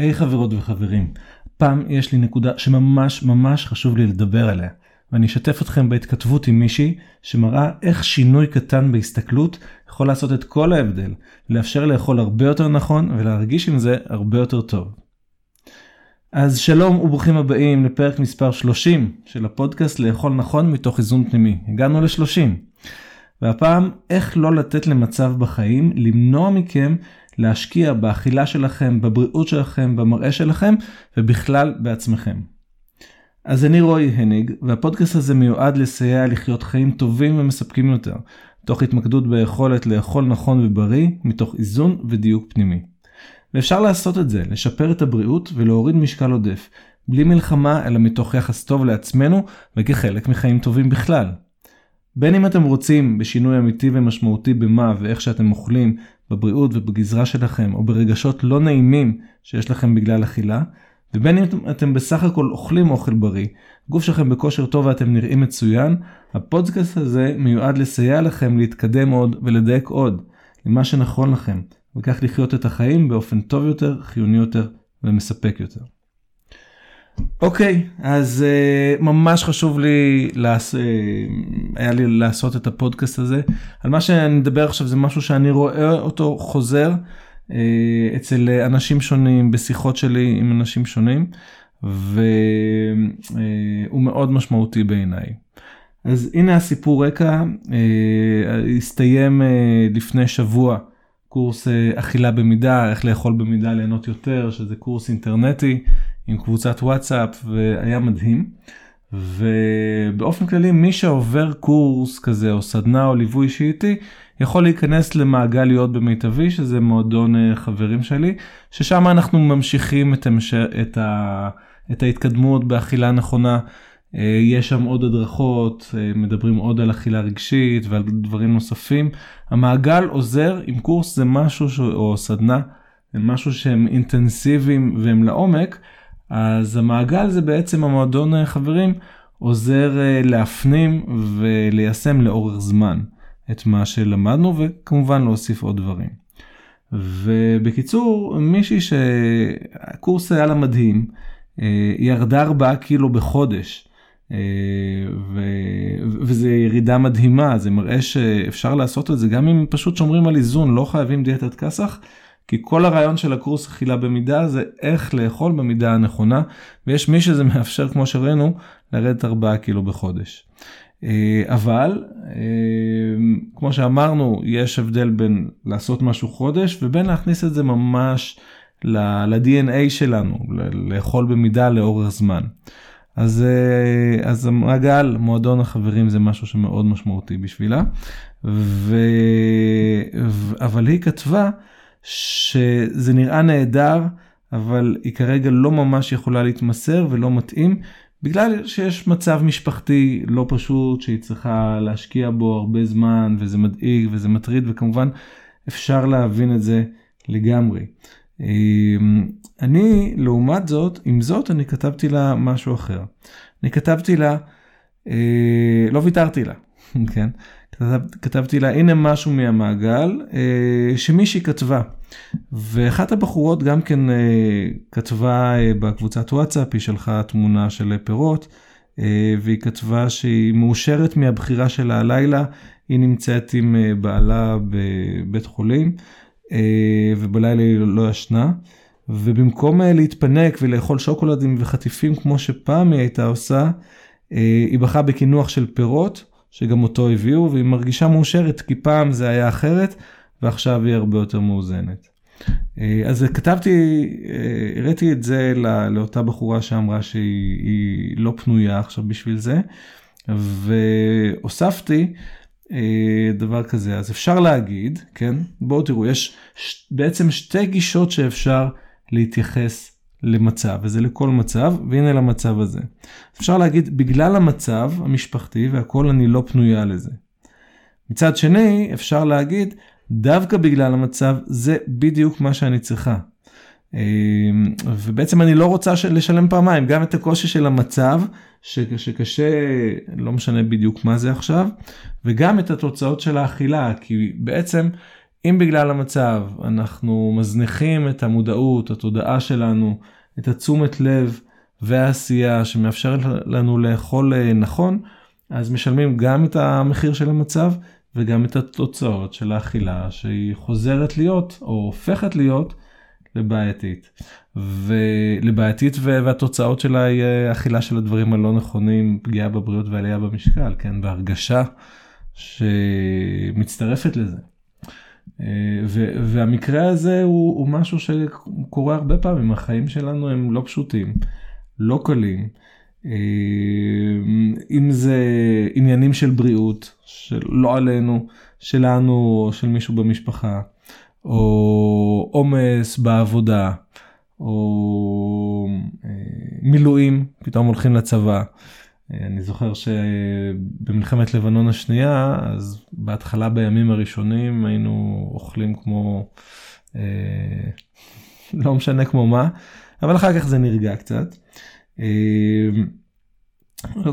היי hey, חברות וחברים, פעם יש לי נקודה שממש ממש חשוב לי לדבר עליה, ואני אשתף אתכם בהתכתבות עם מישהי שמראה איך שינוי קטן בהסתכלות יכול לעשות את כל ההבדל, לאפשר לאכול הרבה יותר נכון ולהרגיש עם זה הרבה יותר טוב. אז שלום וברוכים הבאים לפרק מספר 30 של הפודקאסט לאכול נכון מתוך איזון פנימי. הגענו ל-30. והפעם איך לא לתת למצב בחיים למנוע מכם להשקיע באכילה שלכם, בבריאות שלכם, במראה שלכם ובכלל בעצמכם. אז אני רועי הניג והפודקאסט הזה מיועד לסייע לחיות חיים טובים ומספקים יותר, תוך התמקדות ביכולת לאכול נכון ובריא מתוך איזון ודיוק פנימי. ואפשר לעשות את זה, לשפר את הבריאות ולהוריד משקל עודף, בלי מלחמה אלא מתוך יחס טוב לעצמנו וכחלק מחיים טובים בכלל. בין אם אתם רוצים בשינוי אמיתי ומשמעותי במה ואיך שאתם אוכלים, בבריאות ובגזרה שלכם, או ברגשות לא נעימים שיש לכם בגלל אכילה, ובין אם אתם בסך הכל אוכלים אוכל בריא, גוף שלכם בכושר טוב ואתם נראים מצוין, הפודקאסט הזה מיועד לסייע לכם להתקדם עוד ולדייק עוד למה שנכון לכם, וכך לחיות את החיים באופן טוב יותר, חיוני יותר ומספק יותר. אוקיי, okay, אז uh, ממש חשוב לי, לעש... uh, היה לי לעשות את הפודקאסט הזה. על מה שאני מדבר עכשיו זה משהו שאני רואה אותו חוזר uh, אצל אנשים שונים, בשיחות שלי עם אנשים שונים, והוא uh, מאוד משמעותי בעיניי. אז הנה הסיפור רקע, uh, הסתיים uh, לפני שבוע קורס uh, אכילה במידה, איך לאכול במידה ליהנות יותר, שזה קורס אינטרנטי. עם קבוצת וואטסאפ והיה מדהים. ובאופן כללי מי שעובר קורס כזה או סדנה או ליווי אישי איתי יכול להיכנס למעגל להיות במיטבי שזה מועדון אה, חברים שלי ששם אנחנו ממשיכים את, המש... את, ה... את ההתקדמות באכילה נכונה. אה, יש שם עוד הדרכות, אה, מדברים עוד על אכילה רגשית ועל דברים נוספים. המעגל עוזר אם קורס זה משהו ש... או סדנה, זה משהו שהם אינטנסיביים והם לעומק. אז המעגל זה בעצם המועדון אה, חברים עוזר אה, להפנים וליישם לאורך זמן את מה שלמדנו וכמובן להוסיף עוד דברים. ובקיצור מישהי שהקורס היה לה מדהים אה, ירדה 4 קילו בחודש. ו... וזה ירידה מדהימה זה מראה שאפשר לעשות את זה גם אם פשוט שומרים על איזון לא חייבים דיאטת כסח כי כל הרעיון של הקורס אכילה במידה זה איך לאכול במידה הנכונה, ויש מי שזה מאפשר, כמו שראינו, לרדת 4 קילו בחודש. אה, אבל, אה, כמו שאמרנו, יש הבדל בין לעשות משהו חודש ובין להכניס את זה ממש ל-DNA שלנו, לאכול במידה לאורך זמן. אז, אה, אז המעגל, מועדון החברים זה משהו שמאוד משמעותי בשבילה. ו... אבל היא כתבה שזה נראה נהדר, אבל היא כרגע לא ממש יכולה להתמסר ולא מתאים, בגלל שיש מצב משפחתי לא פשוט שהיא צריכה להשקיע בו הרבה זמן וזה מדאיג וזה מטריד וכמובן אפשר להבין את זה לגמרי. אמ, אני לעומת זאת, עם זאת אני כתבתי לה משהו אחר. אני כתבתי לה, אה, לא ויתרתי לה, כן? כתב, כתבתי לה הנה משהו מהמעגל אה, שמישהי כתבה. ואחת הבחורות גם כן אה, כתבה אה, בקבוצת וואטסאפ, היא שלחה תמונה של פירות, והיא כתבה שהיא מאושרת מהבחירה שלה הלילה, היא נמצאת עם בעלה בבית חולים, ובלילה היא לא ישנה. ובמקום להתפנק ולאכול שוקולדים וחטיפים כמו שפעם היא הייתה עושה, היא בחרה בקינוח של פירות שגם אותו הביאו והיא מרגישה מאושרת כי פעם זה היה אחרת ועכשיו היא הרבה יותר מאוזנת. אה, אז כתבתי, אה, הראיתי את זה לא, לאותה בחורה שאמרה שהיא לא פנויה עכשיו בשביל זה והוספתי אה, דבר כזה אז אפשר להגיד כן בואו תראו יש בעצם שתי גישות שאפשר להתייחס למצב וזה לכל מצב והנה למצב הזה. אפשר להגיד בגלל המצב המשפחתי והכל אני לא פנויה לזה. מצד שני אפשר להגיד דווקא בגלל המצב זה בדיוק מה שאני צריכה. אמ, ובעצם אני לא רוצה לשלם פעמיים גם את הקושי של המצב שקשה לא משנה בדיוק מה זה עכשיו וגם את התוצאות של האכילה כי בעצם אם בגלל המצב אנחנו מזניחים את המודעות, התודעה שלנו, את התשומת לב והעשייה שמאפשרת לנו לאכול אה, נכון, אז משלמים גם את המחיר של המצב וגם את התוצאות של האכילה שהיא חוזרת להיות או הופכת להיות לבעייתית. ולבעייתית והתוצאות שלה היא אה, אכילה של הדברים הלא נכונים, פגיעה בבריאות ועלייה במשקל, כן, בהרגשה שמצטרפת לזה. אה, והמקרה הזה הוא, הוא משהו שקורה הרבה פעמים, החיים שלנו הם לא פשוטים, לא קלים. אה, אם זה עניינים של בריאות, שלא עלינו, שלנו או של מישהו במשפחה, או עומס בעבודה, או אה, מילואים, פתאום הולכים לצבא. אה, אני זוכר שבמלחמת לבנון השנייה, אז בהתחלה בימים הראשונים היינו אוכלים כמו, לא משנה כמו מה, אבל אחר כך זה נרגע קצת.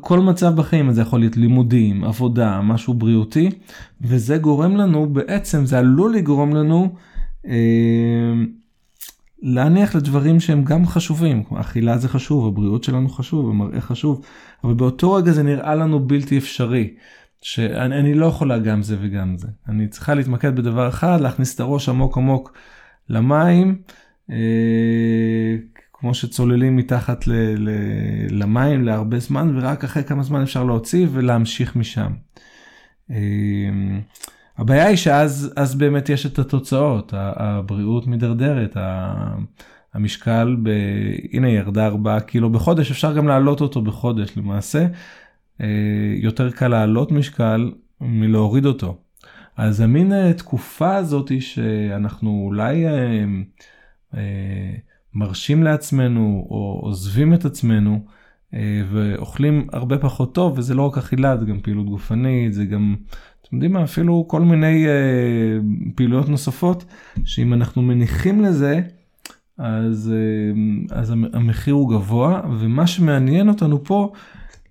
כל מצב בחיים זה יכול להיות לימודים, עבודה, משהו בריאותי, וזה גורם לנו, בעצם זה עלול לגרום לנו אה, להניח לדברים שהם גם חשובים, אכילה זה חשוב, הבריאות שלנו חשוב, המראה חשוב, אבל באותו רגע זה נראה לנו בלתי אפשרי, שאני לא יכולה גם זה וגם זה, אני צריכה להתמקד בדבר אחד, להכניס את הראש עמוק עמוק למים, אה, כמו שצוללים מתחת ל, ל, למים להרבה זמן ורק אחרי כמה זמן אפשר להוציא ולהמשיך משם. אמ, הבעיה היא שאז באמת יש את התוצאות, הבריאות מידרדרת, המשקל, ב... הנה ירדה 4 קילו בחודש, אפשר גם להעלות אותו בחודש למעשה. אה, יותר קל להעלות משקל מלהוריד אותו. אז המין אה, תקופה הזאת שאנחנו אולי אה, מרשים לעצמנו או עוזבים את עצמנו ואוכלים הרבה פחות טוב וזה לא רק אכילה זה גם פעילות גופנית זה גם יודעים מה אפילו כל מיני אה, פעילויות נוספות שאם אנחנו מניחים לזה אז, אה, אז המחיר הוא גבוה ומה שמעניין אותנו פה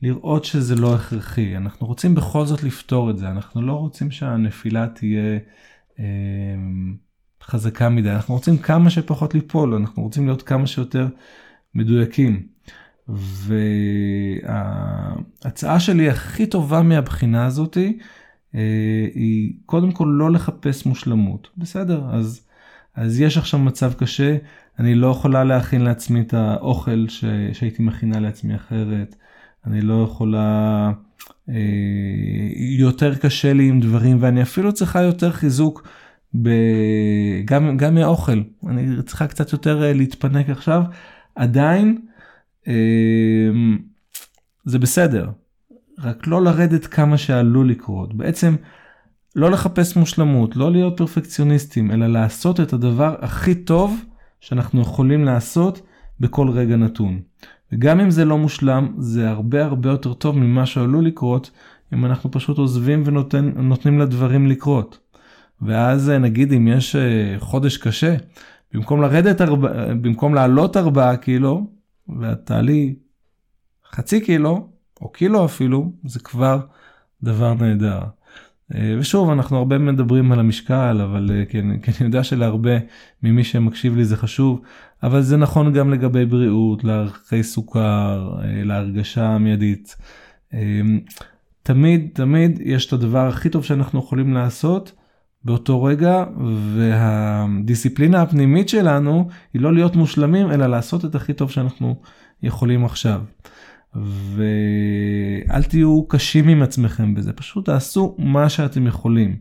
לראות שזה לא הכרחי אנחנו רוצים בכל זאת לפתור את זה אנחנו לא רוצים שהנפילה תהיה. חזקה מדי, אנחנו רוצים כמה שפחות ליפול, אנחנו רוצים להיות כמה שיותר מדויקים. וההצעה שלי הכי טובה מהבחינה הזאתי אה, היא קודם כל לא לחפש מושלמות, בסדר, אז, אז יש עכשיו מצב קשה, אני לא יכולה להכין לעצמי את האוכל ש, שהייתי מכינה לעצמי אחרת, אני לא יכולה, אה, יותר קשה לי עם דברים ואני אפילו צריכה יותר חיזוק. ב... גם, גם מהאוכל, אני צריכה קצת יותר אה, להתפנק עכשיו, עדיין אה, זה בסדר, רק לא לרדת כמה שעלול לקרות. בעצם לא לחפש מושלמות, לא להיות פרפקציוניסטים, אלא לעשות את הדבר הכי טוב שאנחנו יכולים לעשות בכל רגע נתון. וגם אם זה לא מושלם, זה הרבה הרבה יותר טוב ממה שעלול לקרות אם אנחנו פשוט עוזבים ונותנים לדברים לקרות. ואז אה, נגיד אם יש אה, חודש קשה, במקום לרדת, ארבע, במקום לעלות 4 קילו, ואת תעלי חצי קילו, או קילו אפילו, זה כבר דבר נהדר. אה, ושוב, אנחנו הרבה מדברים על המשקל, אבל כן, כי אני יודע שלהרבה ממי שמקשיב לי זה חשוב, אבל זה נכון גם לגבי בריאות, לערכי סוכר, להרגשה המיידית. תמיד, תמיד יש את הדבר הכי טוב שאנחנו יכולים לעשות, באותו רגע והדיסציפלינה הפנימית שלנו היא לא להיות מושלמים אלא לעשות את הכי טוב שאנחנו יכולים עכשיו. ואל תהיו קשים עם עצמכם בזה פשוט תעשו מה שאתם יכולים.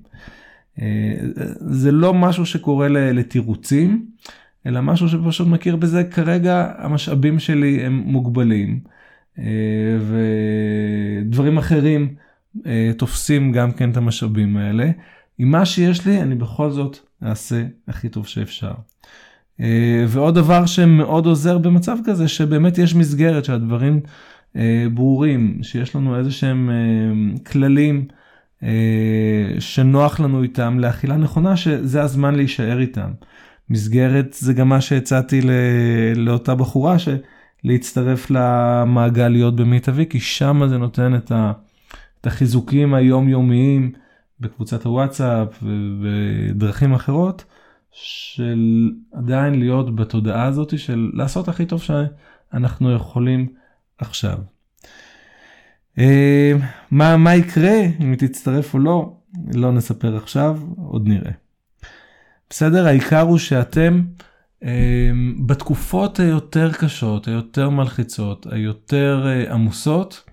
אה, זה לא משהו שקורה לתירוצים אלא משהו שפשוט מכיר בזה כרגע המשאבים שלי הם מוגבלים אה, ודברים אחרים אה, תופסים גם כן את המשאבים האלה. עם מה שיש לי אני בכל זאת אעשה הכי טוב שאפשר. ועוד דבר שמאוד עוזר במצב כזה שבאמת יש מסגרת שהדברים ברורים שיש לנו איזה שהם אה, כללים שנוח לנו איתם לאכילה נכונה שזה הזמן להישאר איתם. מסגרת זה גם מה שהצעתי לאותה בחורה להצטרף למעגל להיות במיטבי כי שם זה נותן את החיזוקים היומיומיים בקבוצת הוואטסאפ ובדרכים אחרות, של עדיין להיות בתודעה הזאת של לעשות הכי טוב שאנחנו יכולים עכשיו. אה, מה, מה יקרה אם תצטרף או לא, לא נספר עכשיו, עוד נראה. בסדר? העיקר הוא שאתם אה, בתקופות היותר קשות, היותר מלחיצות, היותר אה, עמוסות,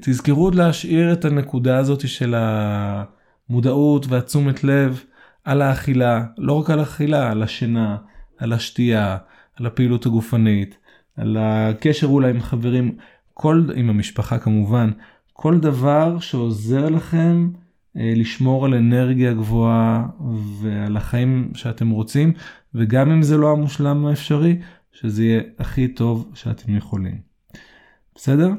תזכרו להשאיר את הנקודה הזאת של המודעות והתשומת לב על האכילה, לא רק על האכילה, על השינה, על השתייה, על הפעילות הגופנית, על הקשר אולי עם חברים, כל, עם המשפחה כמובן, כל דבר שעוזר לכם אה, לשמור על אנרגיה גבוהה ועל החיים שאתם רוצים, וגם אם זה לא המושלם האפשרי, שזה יהיה הכי טוב שאתם יכולים. בסדר?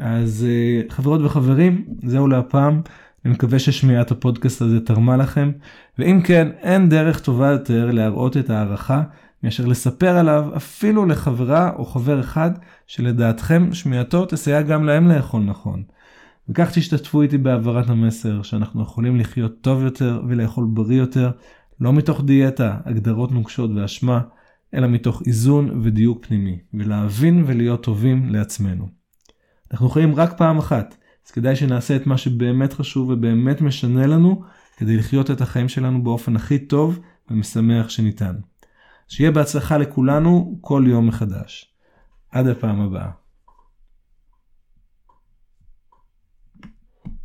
אז אה, חברות וחברים, זהו להפעם. אני מקווה ששמיעת הפודקאסט הזה תרמה לכם, ואם כן, אין דרך טובה יותר להראות את ההערכה מאשר לספר עליו אפילו לחברה או חבר אחד שלדעתכם שמיעתו תסייע גם להם לאכול נכון. וכך תשתתפו איתי בהעברת המסר שאנחנו יכולים לחיות טוב יותר ולאכול בריא יותר, לא מתוך דיאטה, הגדרות נוקשות ואשמה, אלא מתוך איזון ודיוק פנימי, ולהבין ולהיות טובים לעצמנו. אנחנו חיים רק פעם אחת, אז כדאי שנעשה את מה שבאמת חשוב ובאמת משנה לנו, כדי לחיות את החיים שלנו באופן הכי טוב ומשמח שניתן. שיהיה בהצלחה לכולנו כל יום מחדש. עד הפעם הבאה.